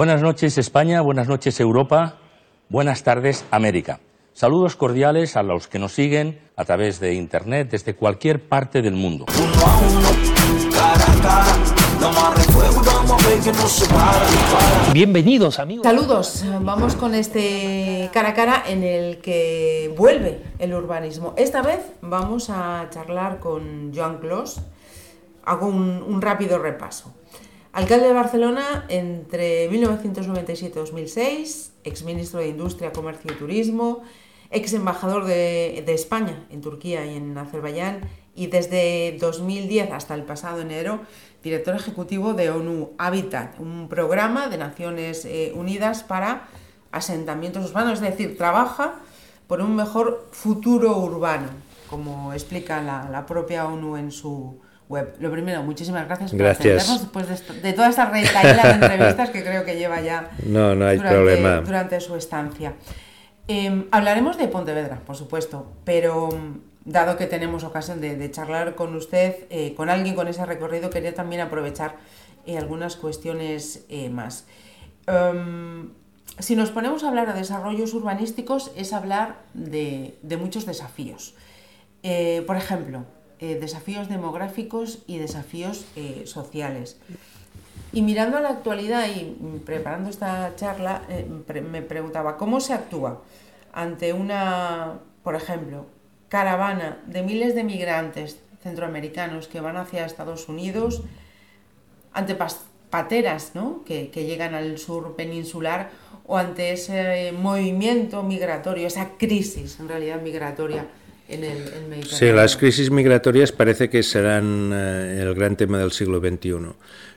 Buenas noches España, buenas noches Europa, buenas tardes América. Saludos cordiales a los que nos siguen a través de Internet desde cualquier parte del mundo. Bienvenidos amigos. Saludos, vamos con este cara a cara en el que vuelve el urbanismo. Esta vez vamos a charlar con Joan Clos. Hago un, un rápido repaso. Alcalde de Barcelona entre 1997 y 2006, exministro de Industria, Comercio y Turismo, ex embajador de, de, España en Turquía y en Azerbaiyán y desde 2010 hasta el pasado enero, director ejecutivo de ONU Habitat, un programa de Naciones eh, Unidas para asentamientos urbanos, es decir, trabaja por un mejor futuro urbano, como explica la, la propia ONU en su, web. Lo primero, muchísimas gracias por gracias. después de, esto, de toda esta retaíla de entrevistas que creo que lleva ya no, no hay durante, problema. durante su estancia. Eh, hablaremos de Pontevedra, por supuesto, pero dado que tenemos ocasión de, de charlar con usted, eh, con alguien con ese recorrido, quería también aprovechar eh, algunas cuestiones más. Um, si nos ponemos a hablar de desarrollos urbanísticos, es hablar de, de muchos desafíos. por ejemplo, eh, desafíos demográficos y desafíos eh, sociales. Y mirando a la actualidad y preparando esta charla, eh, me preguntaba, ¿cómo se actúa ante una, por ejemplo, caravana de miles de migrantes centroamericanos que van hacia Estados Unidos, ante pateras ¿no? que, que llegan al sur peninsular o ante ese movimiento migratorio, esa crisis en realidad migratoria? En el, en Mediterráneo. Sí, las crisis migratorias parece que serán eh, el gran tema del siglo XXI.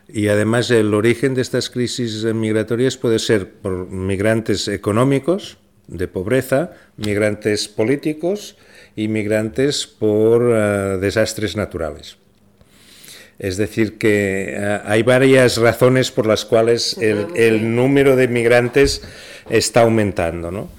Y además el origen de estas crisis migratorias puede ser por migrantes económicos, de pobreza, migrantes políticos y migrantes por uh, desastres naturales. Es decir, que uh, hay varias razones por las cuales el, el número de migrantes está aumentando, ¿no?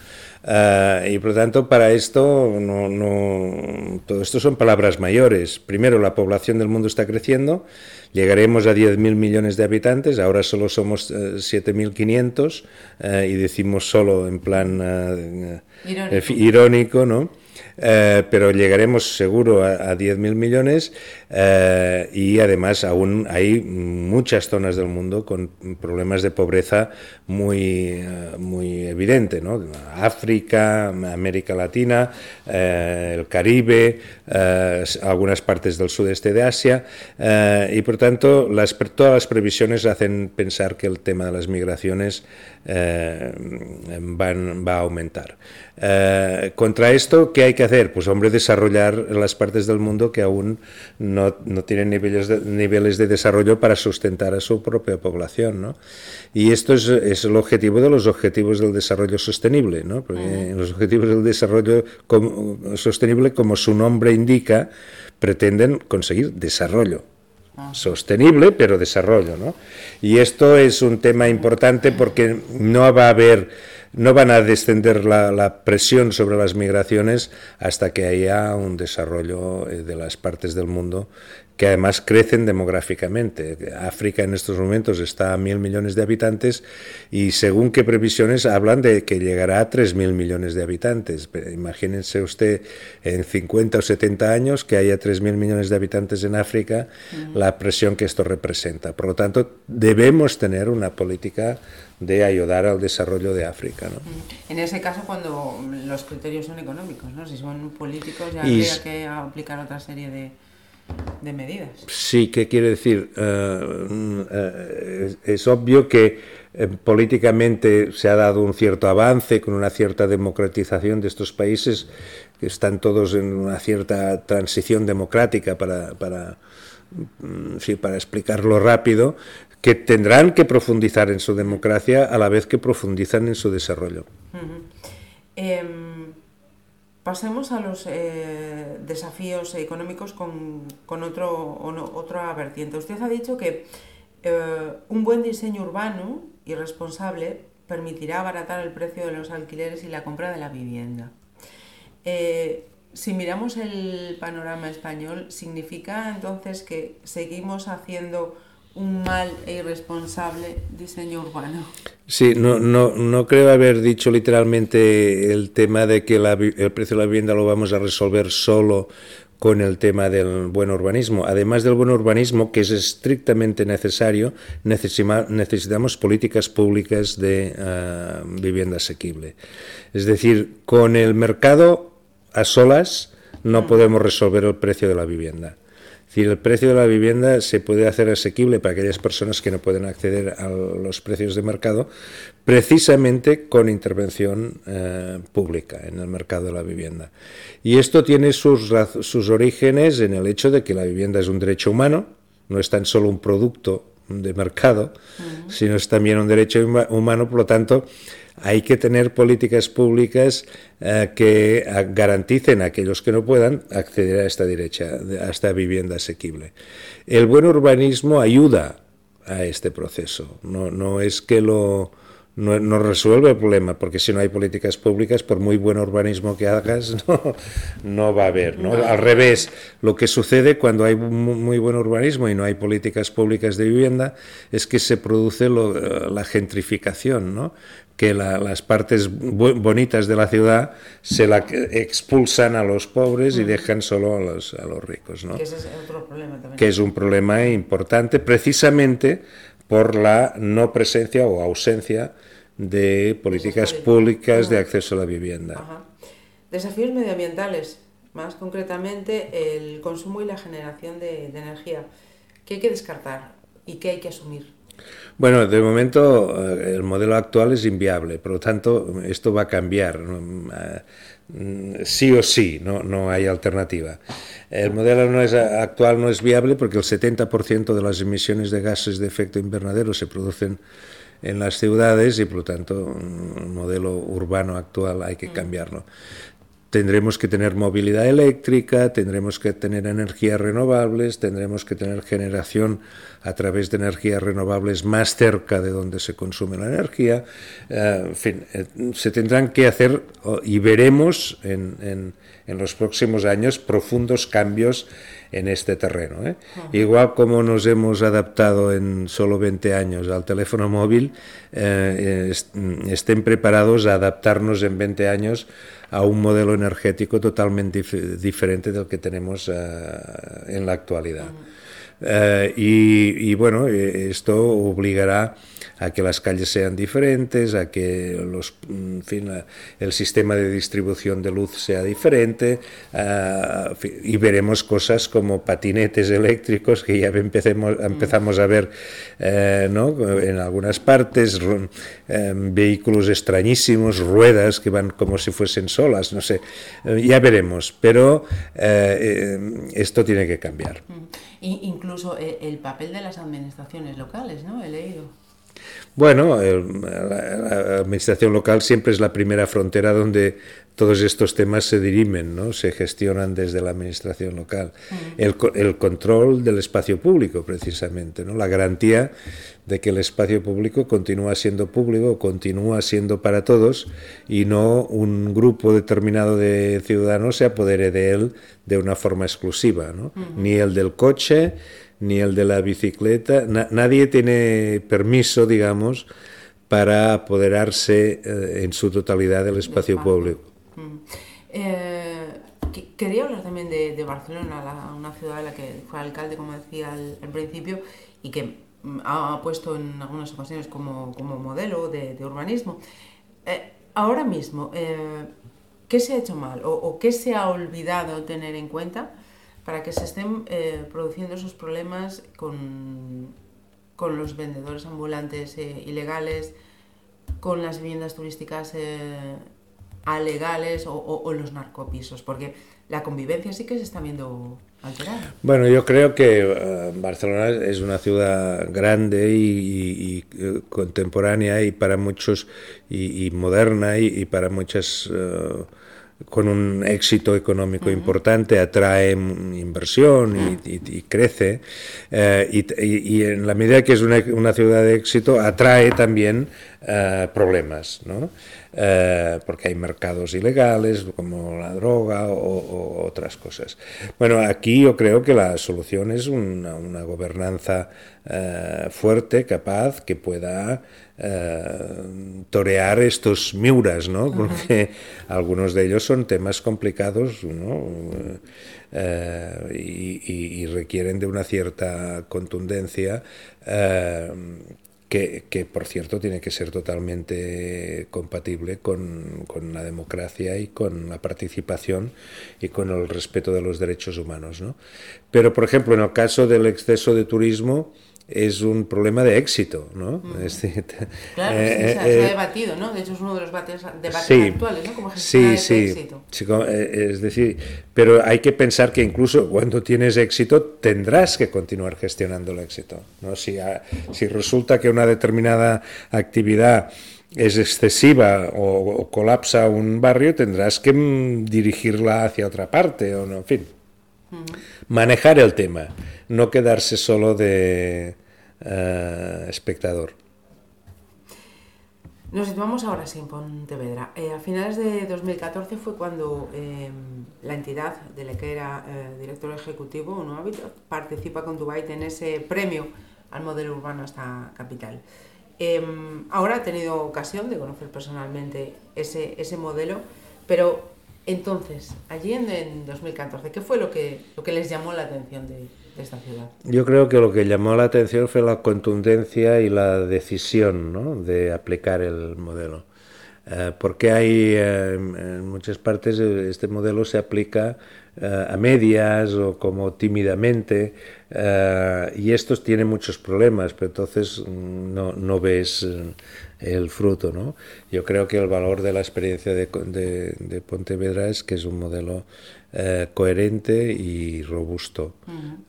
Uh, y por lo tanto, para esto, no, no, todo esto son palabras mayores. Primero, la población del mundo está creciendo, llegaremos a 10.000 millones de habitantes, ahora solo somos uh, 7.500 uh, y decimos solo en plan irónico. irónico, ¿no? Eh, pero llegaremos seguro a, a 10.000 millones eh, y además aún hay muchas zonas del mundo con problemas de pobreza muy, uh, muy evidente. África, América Latina, eh, el Caribe, algunas partes del sudeste de Asia y por tanto todas las previsiones hacen pensar que el tema de las migraciones va a aumentar. Contra esto, ¿qué hay que hacer? Pues hombre, desarrollar las partes del mundo que aún no, no tienen niveles de, niveles de desarrollo para sustentar a su propia población, ¿no? Y esto es, es el objetivo de los objetivos del desarrollo sostenible, ¿no? Porque uh -huh. los objetivos del desarrollo como, sostenible, como su nombre indica, pretenden conseguir desarrollo, sostenible, pero desarrollo. ¿no? Y esto es un tema importante porque no va a haber, no van a descender la, la presión sobre las migraciones hasta que haya un desarrollo de las partes del mundo que además crecen demográficamente. África en estos momentos está a mil millones de habitantes y según qué previsiones hablan de que llegará a tres mil millones de habitantes. Pero imagínense usted en 50 o 70 años que haya tres mil millones de habitantes en África, uh -huh. la presión que esto representa. Por lo tanto, debemos tener una política de ayudar al desarrollo de África. ¿no? En ese caso, cuando los criterios son económicos, ¿no? si son políticos, ya y... habría que aplicar otra serie de de medidas. Sí, ¿qué quiere decir? Uh, uh, es, es, obvio que eh, políticamente se ha dado un cierto avance con una cierta democratización de estos países que están todos en una cierta transición democrática para, para, sí, para explicarlo rápido, que tendrán que profundizar en su democracia a la vez que profundizan en su desarrollo. Uh -huh. eh, Pasemos a los eh, desafíos económicos con, con otro, otra vertiente. Usted ha dicho que eh, un buen diseño urbano y responsable permitirá abaratar el precio de los alquileres y la compra de la vivienda. Eh, si miramos el panorama español, ¿significa entonces que seguimos haciendo un mal e irresponsable diseño urbano. Sí, no, no, no creo haber dicho literalmente el tema de que el precio de la vivienda lo vamos a resolver solo con el tema del buen urbanismo. Además del buen urbanismo, que es estrictamente necesario, necesitamos políticas públicas de ah, vivienda asequible. Es decir, con el mercado a solas no mm. podemos resolver el precio de la vivienda decir, el precio de la vivienda se puede hacer asequible para aquellas personas que no pueden acceder a los precios de mercado, precisamente con intervención eh, pública en el mercado de la vivienda. Y esto tiene sus, sus orígenes en el hecho de que la vivienda es un derecho humano, no es tan solo un producto de mercado, sino es también un derecho humano, por lo tanto, hay que tener políticas públicas eh, que eh, garanticen a aquellos que no puedan acceder a esta derecha, a esta vivienda asequible. El buen urbanismo ayuda a este proceso, no, no es que lo no, resuelve el problema, porque si no hay políticas públicas, por muy buen urbanismo que hagas, no, no va a haber. ¿no? Al revés, lo que sucede cuando hay muy buen urbanismo y no hay políticas públicas de vivienda es que se produce la gentrificación, ¿no? que las partes bonitas de la ciudad se la expulsan a los pobres y dejan solo a los, a los ricos. ¿no? Que ese es otro problema también. Que es un problema importante precisamente por la no presencia o ausencia de políticas públicas de acceso a la vivienda. Desafíos medioambientales, más concretamente el consumo y la generación de, energía. ¿Qué hay que descartar y qué hay que asumir? Bueno, de momento eh, el modelo actual es inviable, por lo tanto esto va a cambiar. Mm, sí o sí, no, no hay alternativa. El modelo no es, actual no es viable porque el 70% de las emisiones de gases de efecto invernadero se producen en las ciudades y por lo tanto el modelo urbano actual hay que mm. cambiarlo tendremos que tener movilidad eléctrica, tendremos que tener energías renovables, tendremos que tener generación a través de energías renovables más cerca de donde se consume la energía. Eh, en fin, eh, se tendrán que hacer y veremos en, en, los próximos años profundos cambios en este terreno. ¿eh? Igual como nos hemos adaptado en solo 20 años al teléfono móvil, estén preparados a adaptarnos en 20 años a un modelo energético totalmente diferente del que tenemos eh, en la actualidad. Eh, y, y, bueno, eh, esto obligará a que las calles sean diferentes, a que los, en fin, el sistema de distribución de luz sea diferente y veremos cosas como patinetes eléctricos que ya empecemos, empezamos a ver eh, ¿no? en algunas partes, em, vehículos extrañísimos, ruedas que van como si fuesen solas, no sé, eh, ya veremos, pero eh, esto tiene que cambiar. Incluso el papel de las administraciones locales, ¿no? He leído. Bueno, la, administración local siempre es la primera frontera donde todos estos temas se dirimen, ¿no? se gestionan desde la administración local. Mm. El, el, control del espacio público, precisamente, ¿no? la garantía de que el espacio público continúa siendo público, continúa siendo para todos y no un grupo determinado de ciudadanos se apodere de él de una forma exclusiva, ¿no? ni el del coche, ni el de la bicicleta. nadie tiene permiso, digamos, para apoderarse eh, en su totalidad del espacio público. Mm. Eh, quería hablar también de, Barcelona, una ciudad en la que fue alcalde, como decía al, principio, y que mm, ha puesto en algunas ocasiones como, modelo de, urbanismo. Eh, ahora mismo, ¿qué se ha hecho mal o, o, qué se ha olvidado tener en cuenta para que se estén eh, produciendo esos problemas con, con los vendedores ambulantes eh, ilegales, con las viviendas turísticas eh, alegales o, los narcopisos, porque la convivencia sí que se está viendo alterada. Bueno, yo creo que Barcelona es una ciudad grande y, contemporánea y para muchos y, moderna y, para muchas con un éxito económico importante, atrae inversión y, crece. Eh, y, en la medida que es una, ciudad de éxito, atrae también eh, problemas, ¿no? Eh, porque hay mercados ilegales como la droga o, otras cosas. Bueno, aquí yo creo que la solución es una, una gobernanza fuerte, capaz, que pueda torear estos miuras, ¿no? Porque algunos de ellos son temas complicados, ¿no? y, requieren de una cierta contundencia que, por cierto tiene que ser totalmente compatible con, con, la democracia y con la participación y con el respeto de los derechos humanos. ¿no? Pero, por ejemplo, en el caso del exceso de turismo, es un problema de éxito, ¿no? claro, eh, se, ha, eh, debatido, ¿no? De hecho es uno de los debates, actuales, ¿no? Como sí, sí, éxito. sí, eh, es decir, pero hay que pensar que incluso cuando tienes éxito tendrás que continuar gestionando el éxito, ¿no? Si, si resulta que una determinada actividad es excesiva o, colapsa un barrio, tendrás que mm, dirigirla hacia otra parte, o no, en fin. Manejar el tema no quedarse solo de uh, espectador. Nos situamos ahora sí en Pontevedra. Eh, a finales de 2014 fue cuando eh, la entidad de la que era eh, director ejecutivo, ¿no? participa con Dubai en ese premio al modelo urbano hasta capital. Em, ahora ha tenido ocasión de conocer personalmente ese, ese modelo, pero entonces, allí en, en 2014, ¿qué fue lo que, lo que les llamó la atención de, Yo creo que lo que llamó la atención fue la contundencia y la decisión ¿no? de aplicar el modelo. Eh, porque hay eh, en muchas partes eh, este modelo se aplica a medias o como tímidamente y estos tienen muchos problemas, pero entonces mm, no, no ves el fruto. ¿no? Yo creo que el valor de la experiencia de, de, de Pontevedra es que es un modelo eh, coherente y robusto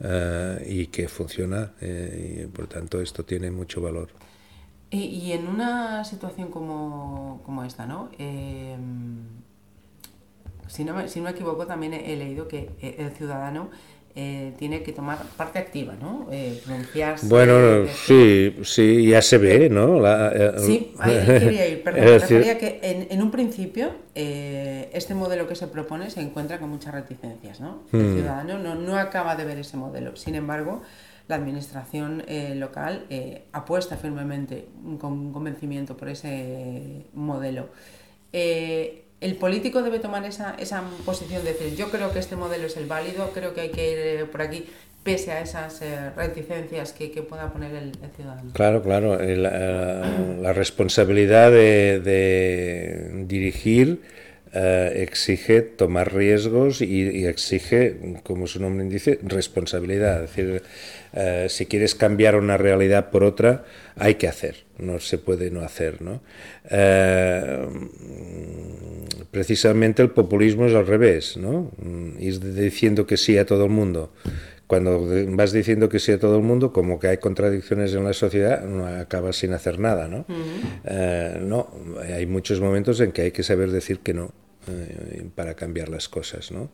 eh, y que funciona eh, y por tanto esto tiene mucho valor. Y, en una situación como, como esta, ¿no? si, no me, si no me equivoco, también he leído que el ciudadano eh, tiene que tomar parte activa, ¿no? Eh, pronunciarse. Bueno, sí, sí, ya se ve, ¿no? Eh, sí, ahí quería ir, perdón. refería que en, en, un principio este modelo que se propone se encuentra con muchas reticencias, ¿no? El hmm. ciudadano no, no acaba de ver ese modelo. Sin embargo, la administración local apuesta firmemente con convencimiento por ese modelo el político debe tomar esa, esa posición de decir, yo creo que este modelo es el válido, creo que hay que ir eh, por aquí pese a esas eh, reticencias que, pueda poner el, ciudadano. Claro, claro, eh, la, responsabilidad de, dirigir exige tomar riesgos y, exige, como su nombre dice, responsabilidad. Es decir, si quieres cambiar una realidad por otra, hay que hacer, no se puede no hacer. ¿no? precisamente el populismo es al revés, ¿no? Ir diciendo que sí a todo el mundo. Cuando vas diciendo que sí a todo el mundo, como que hay contradicciones en la sociedad, no acabas sin hacer nada, ¿no? Eh, no, hay muchos momentos en que hay que saber decir que no eh, para cambiar las cosas, ¿no?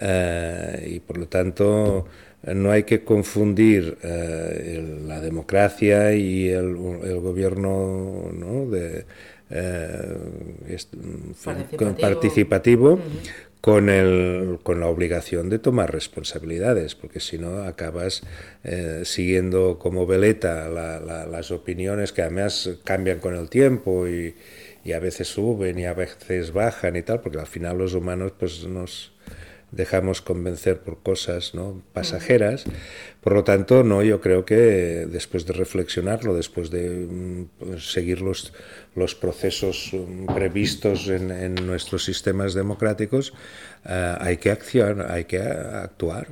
Eh, y por lo tanto no hay que confundir la democracia y el, el gobierno ¿no? de, eh, participativo, con, el, con la obligación de tomar responsabilidades, porque si no acabas eh, siguiendo como veleta las opiniones que además cambian con el tiempo y, y, a veces suben y a veces bajan y tal, porque al final los humanos pues nos dejamos convencer por cosas ¿no? pasajeras. Por lo tanto, no, yo creo que después de reflexionarlo, después de mm, pues, seguir los, los procesos mm, previstos en, nuestros sistemas democráticos, eh, hay que accionar, hay que actuar.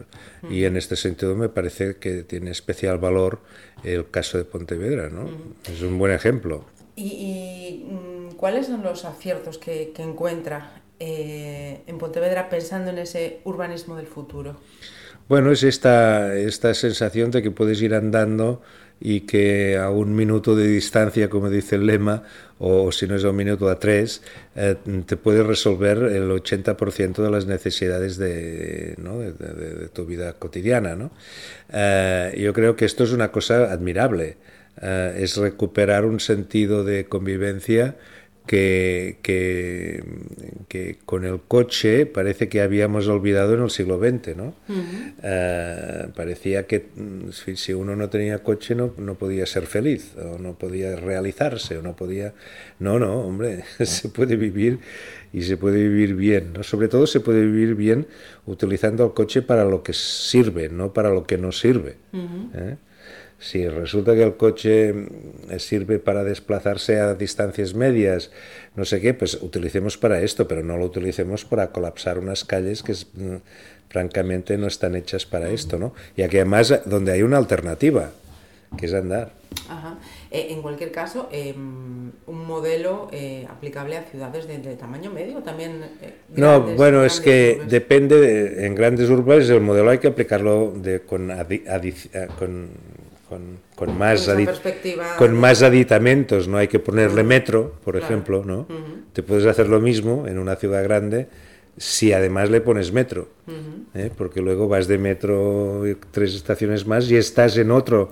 Y en este sentido me parece que tiene especial valor el caso de Pontevedra, ¿no? Es un buen ejemplo. ¿Y, mm, cuáles son los aciertos que, que encuentra eh, en Pontevedra pensando en ese urbanismo del futuro? Bueno, es esta, esta sensación de que puedes ir andando y que a un minuto de distancia, como dice el lema, o si no es a un minuto a tres, eh, te puede resolver el 80% de las necesidades de, ¿no? de, tu vida cotidiana. ¿no? Eh, yo creo que esto es una cosa admirable. Eh, es recuperar un sentido de convivencia que, que, que, con el coche parece que habíamos olvidado en el siglo XX, ¿no? uh, parecía que mm, si, si, uno no tenía coche no, no podía ser feliz, o no podía realizarse, o no podía... No, no, hombre, se puede vivir y se puede vivir bien, ¿no? Sobre todo se puede vivir bien utilizando el coche para lo que sirve, no para lo que no sirve. Uh -huh. ¿eh? Si resulta que el coche mm, sirve para desplazarse a distancias medias, no sé qué, pues utilicemos para esto, pero no lo utilicemos para colapsar unas calles que mm, francamente no están hechas para esto, ¿no? Y aquí además donde hay una alternativa, que es andar. Ajá. Eh, en cualquier caso, eh, un modelo eh, aplicable a ciudades de, de tamaño medio también. Eh, no, bueno, es que urbes. depende, de, en grandes urbes el modelo hay que aplicarlo de, con, adi, adi, con con, con, más con más aditamentos, no hay que ponerle metro, por claro. ejemplo, ¿no? Uh -huh. Te puedes hacer lo mismo en una ciudad grande si además le pones metro, uh -huh. ¿eh? porque luego vas de metro tres estaciones más y estás en otro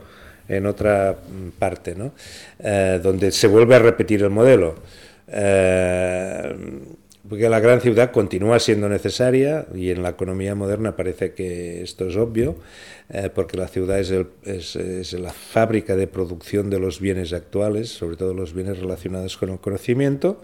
en otra parte, ¿no? Eh, donde se vuelve a repetir el modelo. Eh, porque la gran ciudad continúa siendo necesaria y en la economía moderna parece que esto es obvio, eh, porque la ciudad es, es, la fábrica de producción de los bienes actuales, sobre todo los bienes relacionados con el conocimiento.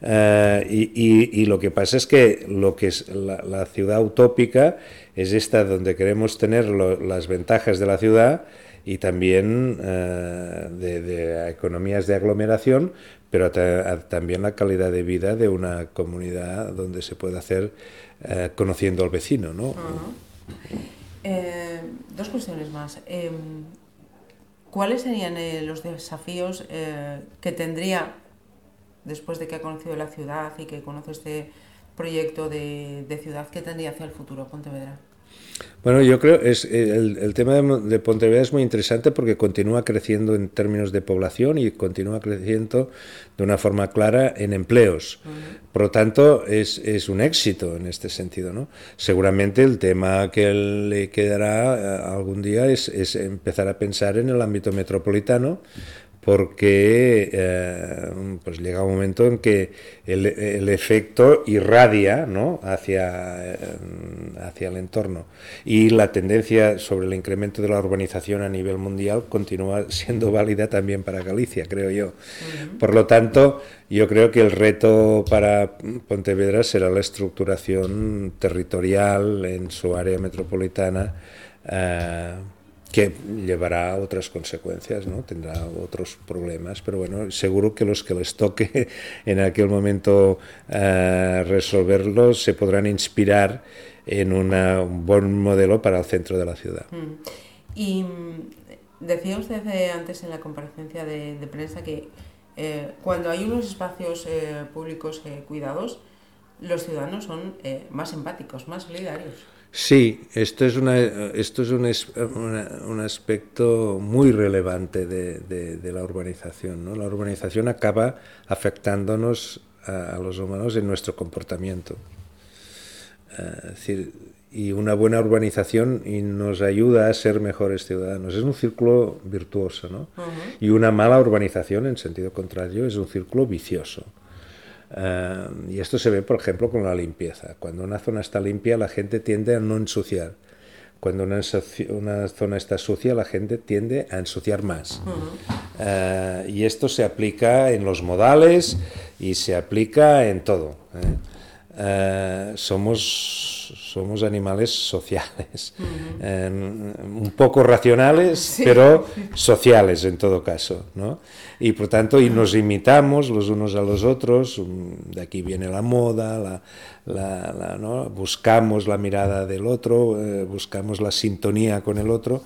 Eh, y, lo que pasa es que lo que es la, ciudad utópica es esta donde queremos tener las ventajas de la ciudad y también eh, de, economías de aglomeración, pero también la calidad de vida de una comunidad donde se puede hacer eh, conociendo al vecino. ¿no? Eh, dos cuestiones más. Eh, ¿Cuáles serían eh, los desafíos que tendría, después de que ha conocido la ciudad y que conoce este proyecto de ciudad, que tendría hacia el futuro Pontevedra? Bueno, yo creo es el, el tema de, de, Pontevedra es muy interesante porque continúa creciendo en términos de población y continúa creciendo de una forma clara en empleos. Uh -huh. Por lo tanto, es, es, un éxito en este sentido. ¿no? Seguramente el tema que le quedará eh, algún día es, es empezar a pensar en el ámbito metropolitano porque eh, pues llega un momento en que el, el efecto irradia ¿no? hacia, eh, hacia el entorno y la tendencia sobre el incremento de la urbanización a nivel mundial continúa siendo válida también para Galicia, creo yo. Uh -huh. Por lo tanto, yo creo que el reto para Pontevedra será la estructuración territorial en su área metropolitana. Uh, que llevará a otras consecuencias, ¿no? tendrá otros problemas, pero bueno, seguro que los que les toque en aquel momento uh, resolverlos se podrán inspirar en una, un buen modelo para el centro de la ciudad. Mm. Y decía usted antes en la comparecencia de, de prensa que eh, cuando hay unos espacios eh, públicos eh, cuidados, los ciudadanos son eh, más empáticos, más solidarios. Sí, esto es, una, esto es un, una, un aspecto muy relevante de, de, de, la urbanización. ¿no? La urbanización acaba afectándonos a, a los humanos en nuestro comportamiento. Uh, es decir, y una buena urbanización y nos ayuda a ser mejores ciudadanos. Es un círculo virtuoso, ¿no? Uh -huh. Y una mala urbanización, en sentido contrario, es un círculo vicioso. Uh, y esto se ve, por ejemplo, con la limpieza. Cuando una zona está limpia, la gente tiende a no ensuciar. Cuando una, una zona está sucia, la gente tiende a ensuciar más. Uh -huh. uh, y esto se aplica en los modales y se aplica en todo. ¿eh? Somos somos animales sociales, uh -huh. eh, un poco racionales, sí. pero sociales en todo caso, ¿no? Y por tanto, y nos imitamos los unos a los otros, de aquí viene la moda, la, la, la ¿no? buscamos la mirada del otro, eh, buscamos la sintonía con el otro,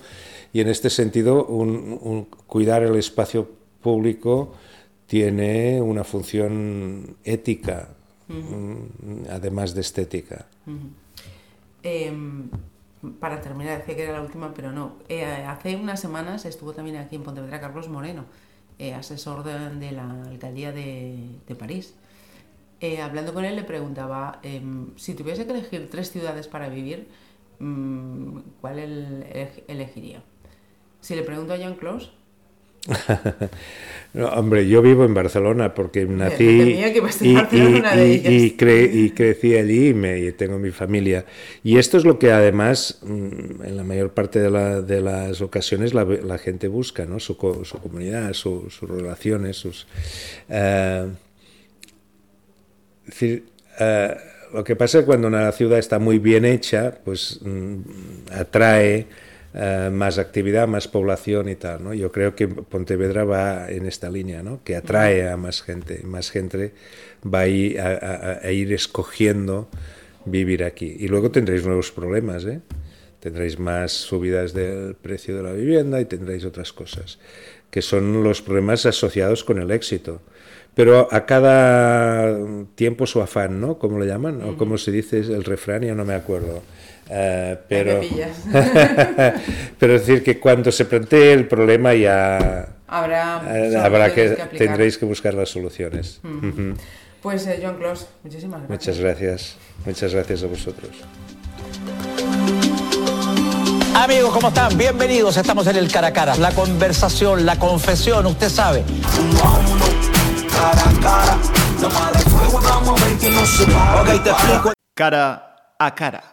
y en este sentido, un, un, cuidar el espacio público tiene una función ética, -huh. además de estética. Eh, para terminar, decía que era la última, pero no. Eh, hace unas semanas estuvo también aquí en Pontevedra Carlos Moreno, eh, asesor de, la alcaldía de, de París. Eh, hablando con él le preguntaba, em, si tuviese que elegir tres ciudades para vivir, mmm, ¿cuál el, elegiría? Si le pregunto a Jean Claude, No, hombre, yo vivo en Barcelona porque nací y, crecí allí y, me, tengo mi familia. Y esto es lo que además, mm, en la mayor parte de, las ocasiones, la, gente busca, ¿no? su, comunidad, sus relaciones, sus... Eh, decir, eh, lo que pasa es que cuando una ciudad está muy bien hecha, pues mm, atrae eh, más actividad, más población y tal. ¿no? Yo creo que Pontevedra va en esta línea, ¿no? que atrae a más gente, más gente va a ir, a, ir escogiendo vivir aquí. Y luego tendréis nuevos problemas, ¿eh? tendréis más subidas del precio de la vivienda y tendréis otras cosas, que son los problemas asociados con el éxito. Pero a cada tiempo su afán, ¿no? ¿Cómo le llaman? ¿O cómo se dice el refrán? Ya no me acuerdo. Uh, pero, pero es decir que cuando se plantee el problema ya habrá, uh, habrá que, que tendréis que buscar las soluciones. Mm. Uh -huh. Pues eh, John Clos, muchísimas gracias. Muchas gracias, muchas gracias a vosotros. Amigos, ¿cómo están? Bienvenidos. Estamos en el cara a cara. La conversación, la confesión, usted sabe. A. Cara a cara.